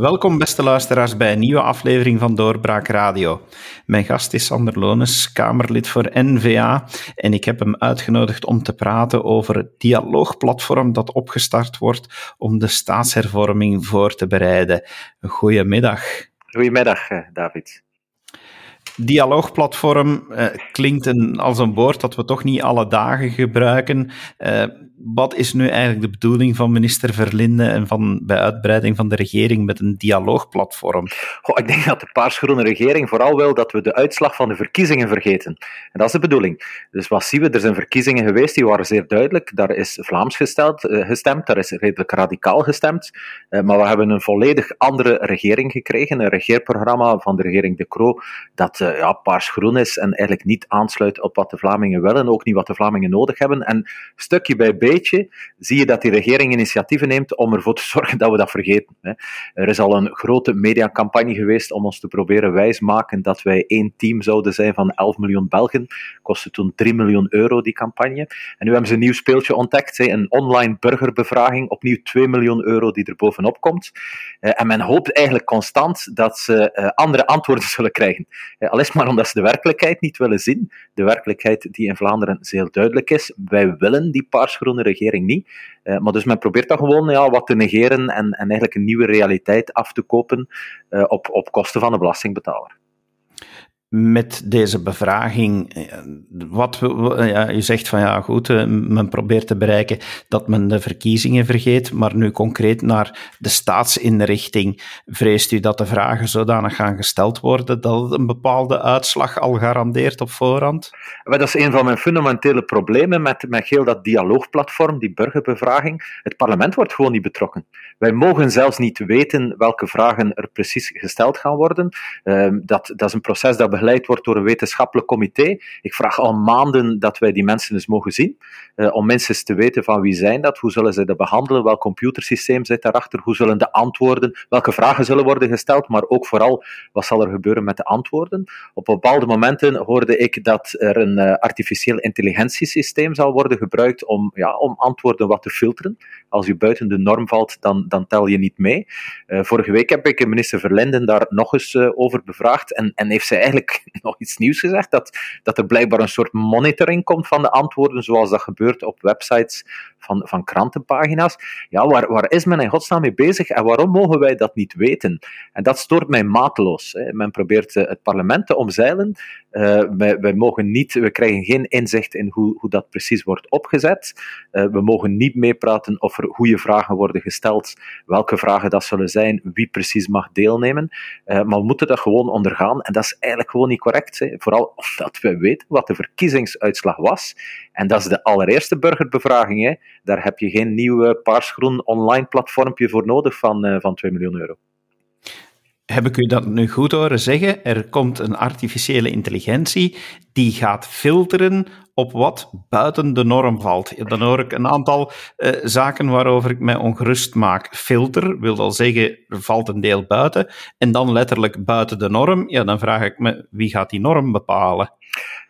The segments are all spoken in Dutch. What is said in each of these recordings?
Welkom, beste luisteraars, bij een nieuwe aflevering van Doorbraak Radio. Mijn gast is Sander Lones, Kamerlid voor NVA, en ik heb hem uitgenodigd om te praten over het dialoogplatform dat opgestart wordt om de staatshervorming voor te bereiden. Goedemiddag. Goedemiddag, eh, David. Dialoogplatform eh, klinkt een, als een woord dat we toch niet alle dagen gebruiken. Eh, wat is nu eigenlijk de bedoeling van minister Verlinde en van, bij uitbreiding van de regering met een dialoogplatform? Goh, ik denk dat de paarsgroene regering vooral wil dat we de uitslag van de verkiezingen vergeten. En dat is de bedoeling. Dus wat zien we? Er zijn verkiezingen geweest, die waren zeer duidelijk. Daar is Vlaams gesteld, uh, gestemd, daar is redelijk radicaal gestemd. Maar we hebben een volledig andere regering gekregen, een regeerprogramma van de regering De Croo, dat ja, paarsgroen is en eigenlijk niet aansluit op wat de Vlamingen willen, ook niet wat de Vlamingen nodig hebben. En stukje bij beetje zie je dat die regering initiatieven neemt om ervoor te zorgen dat we dat vergeten. Er is al een grote mediacampagne geweest om ons te proberen wijsmaken dat wij één team zouden zijn van 11 miljoen Belgen. Kostte toen 3 miljoen euro, die campagne. En nu hebben ze een nieuw speeltje ontdekt, een online burgerbevraging, opnieuw 2 miljoen euro die er bovenop komt. Eh, en men hoopt eigenlijk constant dat ze eh, andere antwoorden zullen krijgen. Al is maar omdat ze de werkelijkheid niet willen zien. De werkelijkheid die in Vlaanderen zeer duidelijk is. Wij willen die paarsgroene regering niet. Uh, maar dus men probeert dat gewoon ja, wat te negeren en, en eigenlijk een nieuwe realiteit af te kopen uh, op, op kosten van de belastingbetaler met deze bevraging, eh, wat ja, je zegt van ja goed, men probeert te bereiken dat men de verkiezingen vergeet, maar nu concreet naar de staatsinrichting, vreest u dat de vragen zodanig gaan gesteld worden dat het een bepaalde uitslag al garandeert op voorhand? dat is een van mijn fundamentele problemen met, met heel dat dialoogplatform, die burgerbevraging. Het parlement wordt gewoon niet betrokken. Wij mogen zelfs niet weten welke vragen er precies gesteld gaan worden. Uh, dat, dat is een proces dat begeleid wordt door een wetenschappelijk comité. Ik vraag al maanden dat wij die mensen eens mogen zien, uh, om mensen te weten van wie zijn dat, hoe zullen ze dat behandelen, welk computersysteem zit daarachter, hoe zullen de antwoorden, welke vragen zullen worden gesteld, maar ook vooral wat zal er gebeuren met de antwoorden. Op bepaalde momenten hoorde ik dat er een uh, artificieel intelligentiesysteem zal worden gebruikt om, ja, om antwoorden wat te filteren. Als je buiten de norm valt, dan, dan tel je niet mee. Uh, vorige week heb ik minister Verlinden daar nog eens over bevraagd en, en heeft zij eigenlijk nog iets nieuws gezegd, dat, dat er blijkbaar een soort monitoring komt van de antwoorden, zoals dat gebeurt op websites van, van krantenpagina's. Ja, waar, waar is men in godsnaam mee bezig en waarom mogen wij dat niet weten? En dat stoort mij mateloos. Hè. Men probeert eh, het parlement te omzeilen. Uh, wij, mogen niet, we krijgen geen inzicht in hoe, hoe dat precies wordt opgezet. Uh, we mogen niet meepraten of er goede vragen worden gesteld, welke vragen dat zullen zijn, wie precies mag deelnemen. Uh, maar we moeten dat gewoon ondergaan en dat is eigenlijk gewoon niet correct. Hè. Vooral omdat we weten wat de verkiezingsuitslag was. En dat is de allereerste burgerbevraging. Hè. Daar heb je geen nieuw paarsgroen online platformpje voor nodig van, van 2 miljoen euro heb ik u dat nu goed horen zeggen? Er komt een artificiële intelligentie die gaat filteren op wat buiten de norm valt. Dan hoor ik een aantal uh, zaken waarover ik mij ongerust maak. Filter wil al zeggen, er valt een deel buiten. En dan letterlijk buiten de norm. Ja, dan vraag ik me, wie gaat die norm bepalen?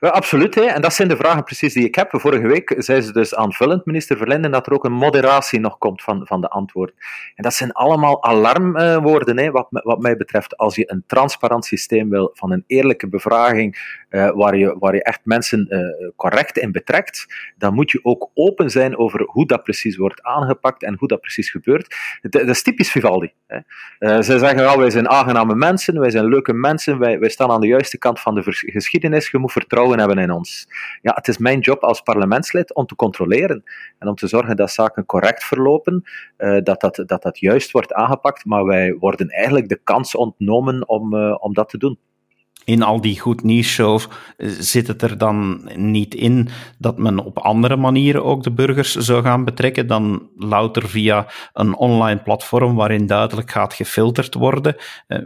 Absoluut. Hè. En dat zijn de vragen precies die ik heb. Vorige week zei ze dus aanvullend, minister Verlinden, dat er ook een moderatie nog komt van, van de antwoorden. En dat zijn allemaal alarmwoorden, hè, wat, wat mij betreft. Als je een transparant systeem wil van een eerlijke bevraging, uh, waar, je, waar je echt mensen uh, correct in betrekt, dan moet je ook open zijn over hoe dat precies wordt aangepakt en hoe dat precies gebeurt. Dat, is typisch Vivaldi. Hè. Uh, zij zeggen wel, wij zijn aangename mensen, wij zijn leuke mensen, wij, wij staan aan de juiste kant van de geschiedenis, je moet vertrouwen hebben in ons. Ja, het is mijn job als parlementslid om te controleren en om te zorgen dat zaken correct verlopen, dat, dat, dat dat juist wordt aangepakt, maar wij worden eigenlijk de kans ontnomen om, om dat te doen in al die goed nieuws zit het er dan niet in dat men op andere manieren ook de burgers zou gaan betrekken dan louter via een online platform waarin duidelijk gaat gefilterd worden. Uh,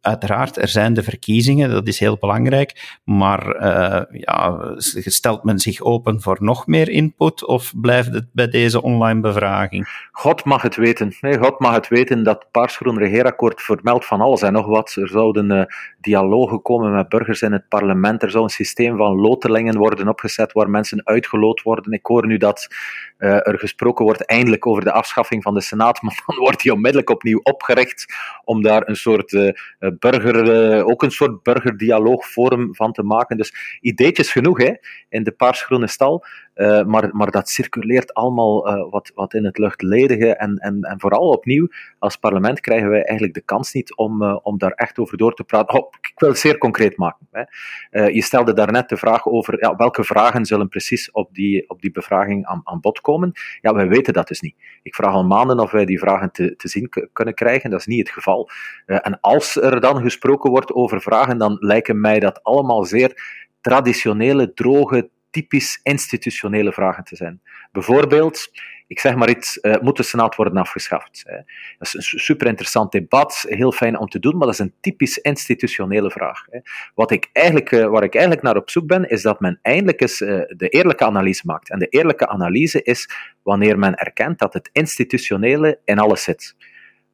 uiteraard, er zijn de verkiezingen, dat is heel belangrijk, maar uh, ja, stelt men zich open voor nog meer input of blijft het bij deze online bevraging? God mag het weten. Nee, God mag het weten dat Paarsgroen Regeerakkoord vermeldt van alles en nog wat. Er zouden uh, dialogen komen met burgers in het parlement. Er zou een systeem van lotelingen worden opgezet waar mensen uitgeloot worden. Ik hoor nu dat uh, er gesproken wordt eindelijk over de afschaffing van de Senaat, maar dan wordt die onmiddellijk opnieuw opgericht om daar een soort uh, burger, uh, ook een soort burgerdialoogvorm van te maken. Dus ideetjes genoeg hè, in de paarsgroene stal. Maar, maar dat circuleert allemaal wat, wat in het luchtledige. En, en, en vooral opnieuw, als parlement krijgen wij eigenlijk de kans niet om, om daar echt over door te praten. Oh, ik wil het zeer concreet maken. Hè. je stelde daarnet de vraag over welke vragen zullen precies op die, op die bevraging aan, aan bod komen. Ja, wij weten dat dus niet. Ik vraag al maanden of wij die vragen te, te zien kunnen krijgen. Dat is niet het geval. en als er dan gesproken wordt over vragen, dan lijken mij dat allemaal zeer traditionele, droge, typisch institutionele vragen te zijn. Bijvoorbeeld, ik zeg maar iets, uh, moet de Senaat worden afgeschaft? Dat is een super interessant debat, heel fijn om te doen, maar dat is een typisch institutionele vraag. Wat ik eigenlijk, uh, waar ik eigenlijk naar op zoek ben, is dat men eindelijk eens uh, de eerlijke analyse maakt. En de eerlijke analyse is wanneer men erkent dat het institutionele in alles zit.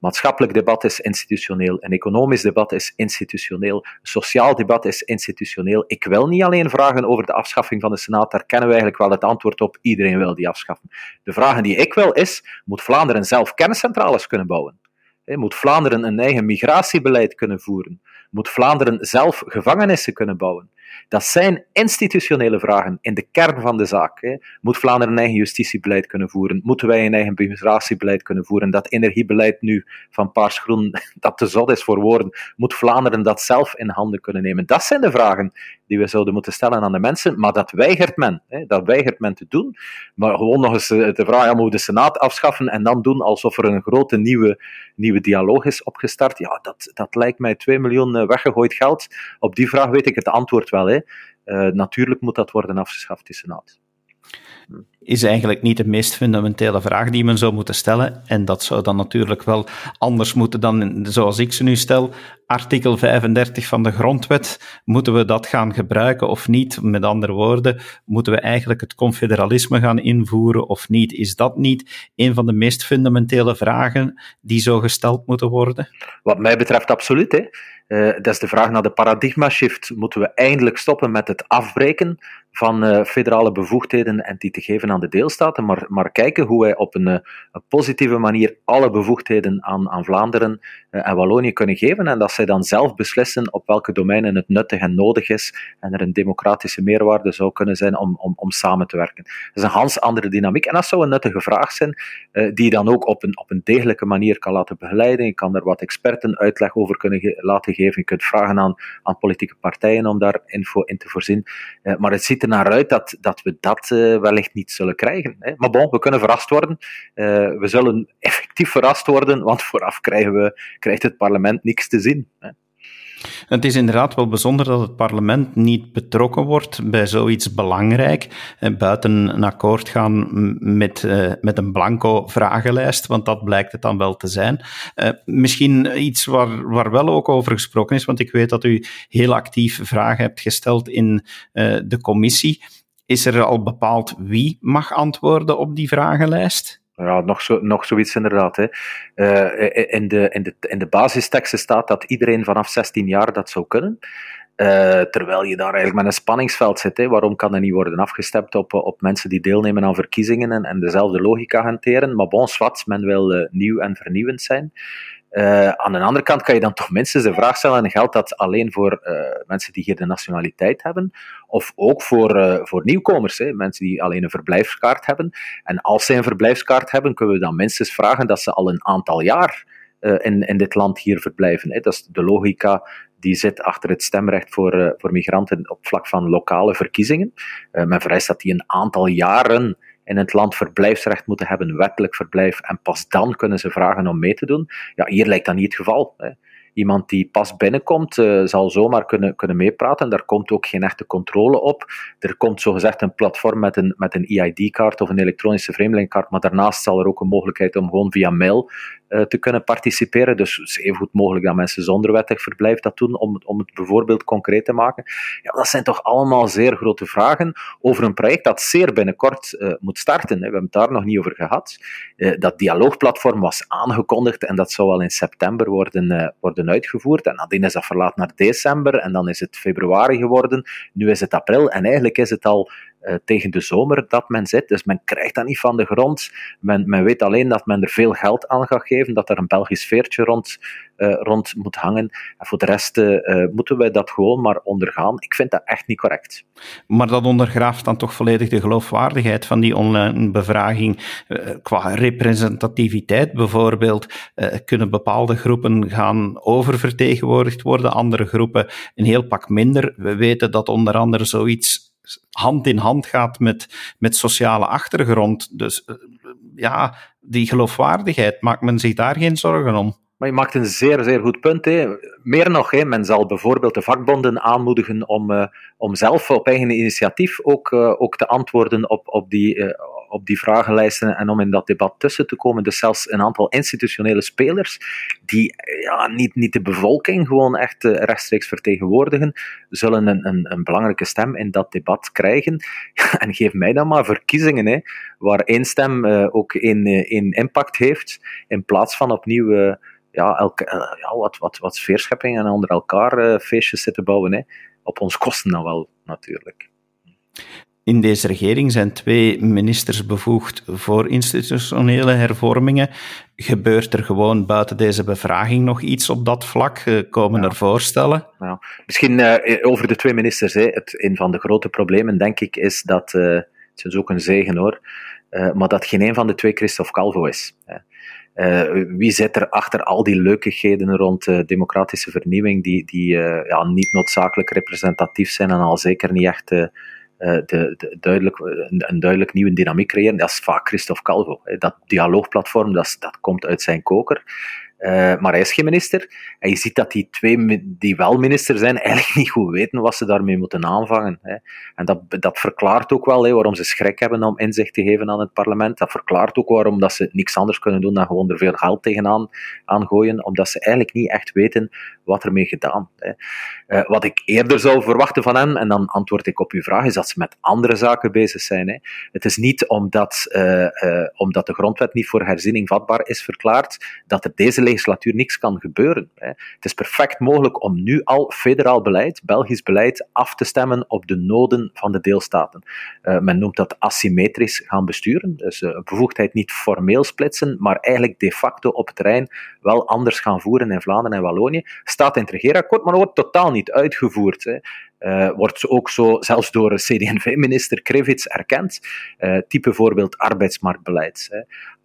Maatschappelijk debat is institutioneel, een economisch debat is institutioneel, een sociaal debat is institutioneel. Ik wil niet alleen vragen over de afschaffing van de Senaat, daar kennen we eigenlijk wel het antwoord op. Iedereen wil die afschaffen. De vragen die ik wil is, moet Vlaanderen zelf kerncentrales kunnen bouwen? Moet Vlaanderen een eigen migratiebeleid kunnen voeren? Moet Vlaanderen zelf gevangenissen kunnen bouwen? Dat zijn institutionele vragen in de kern van de zaak. Hè. Moet Vlaanderen een eigen justitiebeleid kunnen voeren? Moeten wij een eigen migratiebeleid kunnen voeren? Dat energiebeleid nu van Paars-Groen, dat te zot is voor woorden, moet Vlaanderen dat zelf in handen kunnen nemen? Dat zijn de vragen die we zouden moeten stellen aan de mensen, maar dat weigert men. Hè. Dat weigert men te doen. Maar gewoon nog eens eh, de vraag, ja, moeten we de Senaat afschaffen en dan doen alsof er een grote nieuwe, nieuwe dialoog is opgestart? Ja, dat, dat lijkt mij 2 miljoen eh, weggegooid geld. Op die vraag weet ik het antwoord wel. Uh, natuurlijk moet dat worden afgeschaft, die Senaat is eigenlijk niet de meest fundamentele vraag die men zou moeten stellen. En dat zou dan natuurlijk wel anders moeten dan zoals ik ze nu stel. Artikel 35 van de Grondwet, moeten we dat gaan gebruiken of niet? Met andere woorden, moeten we eigenlijk het confederalisme gaan invoeren of niet? Is dat niet een van de meest fundamentele vragen die zo gesteld moeten worden? Wat mij betreft absoluut. Hè. Uh, dat is de vraag naar de paradigma shift. Moeten we eindelijk stoppen met het afbreken van uh, federale bevoegdheden en die te geven aan de deelstaten, maar, maar kijken hoe wij op een, een positieve manier alle bevoegdheden aan, aan Vlaanderen en Wallonië kunnen geven en dat zij dan zelf beslissen op welke domeinen het nuttig en nodig is en er een democratische meerwaarde zou kunnen zijn om, om, om samen te werken. Dat is een hans andere dynamiek en dat zou een nuttige vraag zijn die je dan ook op een, op een degelijke manier kan laten begeleiden. Je kan er wat experten uitleg over kunnen laten geven. Je kunt vragen aan, aan politieke partijen om daar info in te voorzien. Maar het naar uit dat, dat we dat uh, wellicht niet zullen krijgen. Hè. Maar bon, we kunnen verrast worden. Uh, we zullen effectief verrast worden, want vooraf krijgen we, krijgt het parlement niks te zien. Hè. Het is inderdaad wel bijzonder dat het parlement niet betrokken wordt bij zoiets belangrijk, eh, buiten een akkoord gaan met, uh, met een blanco vragenlijst, want dat blijkt het dan wel te zijn. Uh, misschien iets waar, waar wel ook over gesproken is, want ik weet dat u heel actief vragen hebt gesteld in de commissie. Is er al bepaald wie mag antwoorden op die vragenlijst? Ja, nog, zo, nog zoiets inderdaad. Hè. Uh, in, de, in, de, in de basisteksten staat dat iedereen vanaf 16 jaar dat zou kunnen. Uh, terwijl je daar eigenlijk met een spanningsveld zit. Hè. Waarom kan er niet worden afgestemd op, op mensen die deelnemen aan verkiezingen en, en dezelfde logica hanteren? Maar bon, zwart, men wil nieuw en vernieuwend zijn. Uh, aan de andere kant kan je dan toch minstens de vraag stellen, geldt dat alleen voor uh, mensen die hier de nationaliteit hebben, of ook voor, uh, voor nieuwkomers, hè, mensen die alleen een verblijfskaart hebben. En als zij een verblijfskaart hebben, kunnen we dan minstens vragen dat ze al een aantal jaar in, in dit land hier verblijven. Hè. Dat is de logica die zit achter het stemrecht voor, voor migranten op vlak van lokale verkiezingen. men vereist dat die een aantal jaren in het land verblijfsrecht moeten hebben, wettelijk verblijf, en pas dan kunnen ze vragen om mee te doen. Ja, hier lijkt dat niet het geval. Hè. Iemand die pas binnenkomt, uh, zal zomaar kunnen, kunnen meepraten. Daar komt ook geen echte controle op. Er komt zogezegd een platform met een, met een EID-kaart of een elektronische vreemdelingkaart, maar daarnaast zal er ook een mogelijkheid om gewoon via mail te kunnen participeren. Dus het even goed mogelijk dat mensen zonder wettig verblijf dat doen, om, om het bijvoorbeeld concreet te maken. Ja, dat zijn toch allemaal zeer grote vragen over een project dat zeer binnenkort uh, moet starten. We hebben het daar nog niet over gehad. dat dialoogplatform was aangekondigd en dat zou al in september worden, worden uitgevoerd. En nadien is dat verlaat naar december en dan is het februari geworden. Nu is het april en eigenlijk is het al tegen de zomer dat men zit. Dus men krijgt dat niet van de grond. Men, men weet alleen dat men er veel geld aan gaat geven, dat er een Belgisch veertje rond, uh, rond moet hangen. En voor de rest uh, moeten wij dat gewoon maar ondergaan. Ik vind dat echt niet correct. Maar dat ondergraaft dan toch volledig de geloofwaardigheid van die online bevraging. qua representativiteit bijvoorbeeld, kunnen bepaalde groepen gaan oververtegenwoordigd worden, andere groepen een heel pak minder. We weten dat onder andere zoiets hand in hand gaat met, met sociale achtergrond. Dus eh, ja, die geloofwaardigheid, maakt men zich daar geen zorgen om? Maar je maakt een zeer, zeer goed punt. Hè. Meer nog, hè, men zal bijvoorbeeld de vakbonden aanmoedigen om, uh, om zelf op eigen initiatief ook, uh, ook te antwoorden op, op die, op die vragenlijsten en om in dat debat tussen te komen. Dus zelfs een aantal institutionele spelers die ja, niet, niet de bevolking gewoon echt eh, rechtstreeks vertegenwoordigen, zullen een, een, een belangrijke stem in dat debat krijgen. en geef mij dan maar verkiezingen, hè, waar één stem uh, ook één, eh, één impact heeft, in plaats van opnieuw ja, elke, ja, wat, wat, wat sfeerschepping en onder elkaar feestjes zitten bouwen. Hè. Op ons kosten dan wel, natuurlijk. In deze regering zijn twee ministers bevoegd voor institutionele hervormingen. Gebeurt er gewoon buiten deze bevraging nog iets op dat vlak? Eh, komen er voorstellen? Ja. Misschien uh, over de twee ministers. Hè. Het, een van de grote problemen, denk ik, is dat. Uh, het is ook een zegen hoor. Uh, maar dat geen een van de twee Christophe Calvo is. Uh, wie zit er achter al die leukigheden rond uh, democratische vernieuwing, die, die ja, niet noodzakelijk representatief zijn en al zeker niet echt eh, de, de, duidelijk, een, een, duidelijk nieuwe dynamiek creëren, dat is vaak Christophe Calvo. Dat dialoogplatform, dat, dat komt uit zijn koker. Uh, maar hij is geen minister. En je ziet dat die twee die wel minister zijn, eigenlijk niet goed weten wat ze daarmee moeten aanvangen. Hè. En dat, dat verklaart ook wel hè, waarom ze schrik hebben om inzicht te geven aan het parlement. Dat verklaart ook waarom dat ze niks anders kunnen doen dan gewoon er veel geld tegenaan aan gooien, omdat ze eigenlijk niet echt weten wat ermee gedaan. Hè. Uh, wat ik eerder zou verwachten van hen, en dan antwoord ik op uw vraag, is dat ze met andere zaken bezig zijn. Hè. Het is niet omdat, uh, omdat de grondwet niet voor herziening vatbaar is verklaard, dat er deze legislatuur niks kan gebeuren. Hè. Het is perfect mogelijk om nu al federaal beleid, Belgisch beleid, af te stemmen op de noden van de deelstaten. Men noemt dat asymmetrisch gaan besturen, dus uh, bevoegdheid niet formeel splitsen, maar eigenlijk de facto op terrein wel anders gaan voeren in Vlaanderen en Wallonië. Staat in het regeerakkoord, maar wordt totaal niet uitgevoerd. Hè. Uh, wordt ook zo zelfs door CD&V-minister Krevits erkend. Uh, type voorbeeld arbeidsmarktbeleid. Hè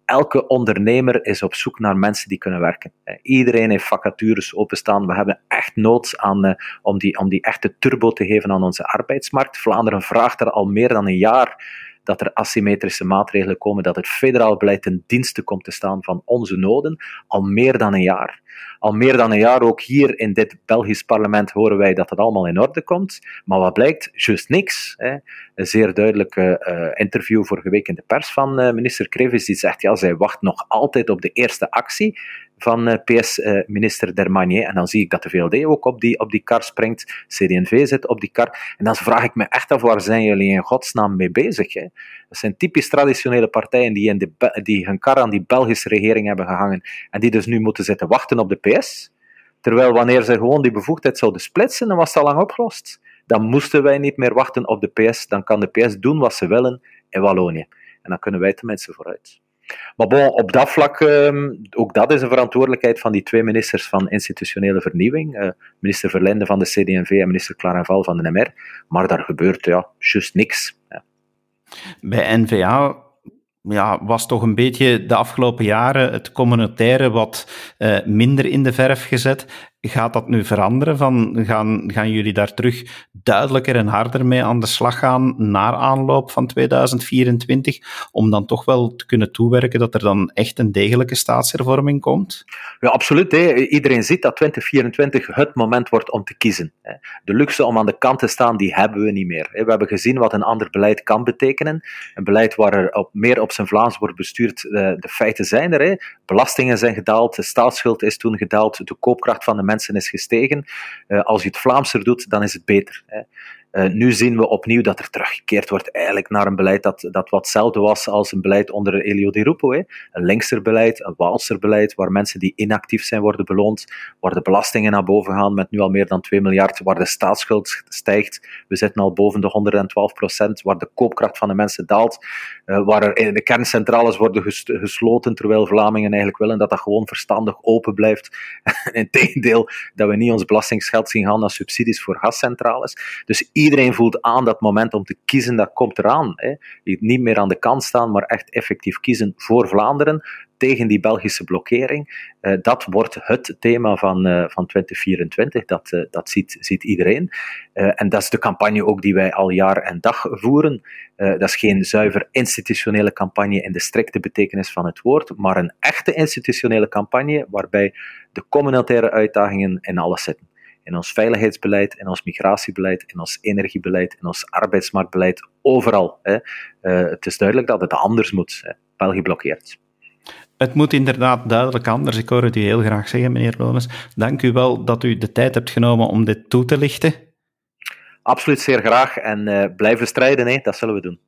elke ondernemer is op zoek naar mensen die kunnen werken. Iedereen heeft vacatures openstaan. We hebben echt nood aan, uh, om, die, om die echte turbo te geven aan onze arbeidsmarkt. Vlaanderen vraagt er al meer dan een jaar dat er asymmetrische maatregelen komen, dat het federaal beleid ten dienste komt te staan van onze noden, al meer dan een jaar. Al meer dan een jaar ook hier in dit Belgisch parlement horen wij dat het allemaal in orde komt. Maar wat blijkt? Juist niks. Hè. Een zeer duidelijke uh, interview vorige week in de pers van uh, minister Krevis, die zegt, ja, zij wacht nog altijd op de eerste actie van eh, PS-minister Dermanier. En dan zie ik dat de VLD ook op die, op die kar springt. CD&V zit op die kar. En dan vraag ik me echt af, waar zijn jullie in godsnaam mee bezig? Hè? Dat zijn typisch traditionele partijen die, in die hun kar aan die Belgische regering hebben gehangen en die dus nu moeten zitten wachten op de PS. Terwijl wanneer ze gewoon die bevoegdheid zouden splitsen, dan was het al lang opgelost. Dan moesten wij niet meer wachten op de PS. Dan kan de PS doen wat ze willen in Wallonië. En dan kunnen wij tenminste vooruit. Maar bon, op dat vlak, um, ook dat is een verantwoordelijkheid van die twee ministers van institutionele vernieuwing. Uh, minister Verlinde van de CD&V en minister Clarenval van de MR. Maar daar gebeurt ja, juist niks. Ja. Bij NVA ja, was toch een beetje de afgelopen jaren het communautaire wat uh, minder in de verf gezet. Gaat dat nu veranderen? Van, gaan, gaan jullie daar terug duidelijker en harder mee aan de slag gaan naar aanloop van 2024, om dan toch wel te kunnen toewerken dat er dan echt een degelijke staatshervorming komt? Ja, absoluut. Hè. Iedereen ziet dat 2024 het moment wordt om te kiezen. De luxe om aan de kant te staan, die hebben we niet meer. We hebben gezien wat een ander beleid kan betekenen. Een beleid waar er op, meer op zijn Vlaams wordt bestuurd. De feiten zijn er. Hè. Belastingen zijn gedaald, de staatsschuld is toen gedaald, de koopkracht van de mensen is gestegen. Uh, als je het Vlaamser doet, dan is het beter. Hè. Uh, nu zien we opnieuw dat er teruggekeerd wordt eigenlijk naar een beleid dat, dat wat hetzelfde was als een beleid onder Elio Di Rupo. Hè. Een linkser beleid, een Waalser beleid, waar mensen die inactief zijn worden beloond, waar de belastingen naar boven gaan met nu al meer dan 2 miljard, waar de staatsschuld stijgt. We zitten al boven de 112 procent, waar de koopkracht van de mensen daalt, uh, waar er de kerncentrales worden gesloten, terwijl Vlamingen eigenlijk willen dat dat gewoon verstandig open blijft. Integendeel, dat we niet ons belastingsgeld zien gaan naar subsidies voor gascentrales. Dus iedereen voelt aan dat moment om te kiezen, dat komt eraan. Hè. Niet meer aan de kant staan, maar echt effectief kiezen voor Vlaanderen tegen die Belgische blokkering. Uh, dat wordt het thema van, uh, van 2024. Dat, uh, dat ziet, ziet iedereen. en dat is de campagne ook die wij al jaar en dag voeren. dat is geen zuiver institutionele campagne in de strikte betekenis van het woord, maar een echte institutionele campagne waarbij de communautaire uitdagingen in alles zitten in ons veiligheidsbeleid, in ons migratiebeleid, in ons energiebeleid, in ons arbeidsmarktbeleid, overal. Hè. Uh, het is duidelijk dat het anders moet. Hè. België blokkeert. Het moet inderdaad duidelijk anders. Ik hoor het u heel graag zeggen, meneer Lones. Dank u wel dat u de tijd hebt genomen om dit toe te lichten. Absoluut zeer graag en uh, blijven strijden, hè. dat zullen we doen.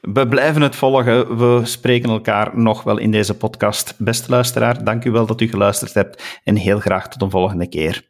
We blijven het volgen. We spreken elkaar nog wel in deze podcast. Beste luisteraar, dank u wel dat u geluisterd hebt en heel graag tot een volgende keer.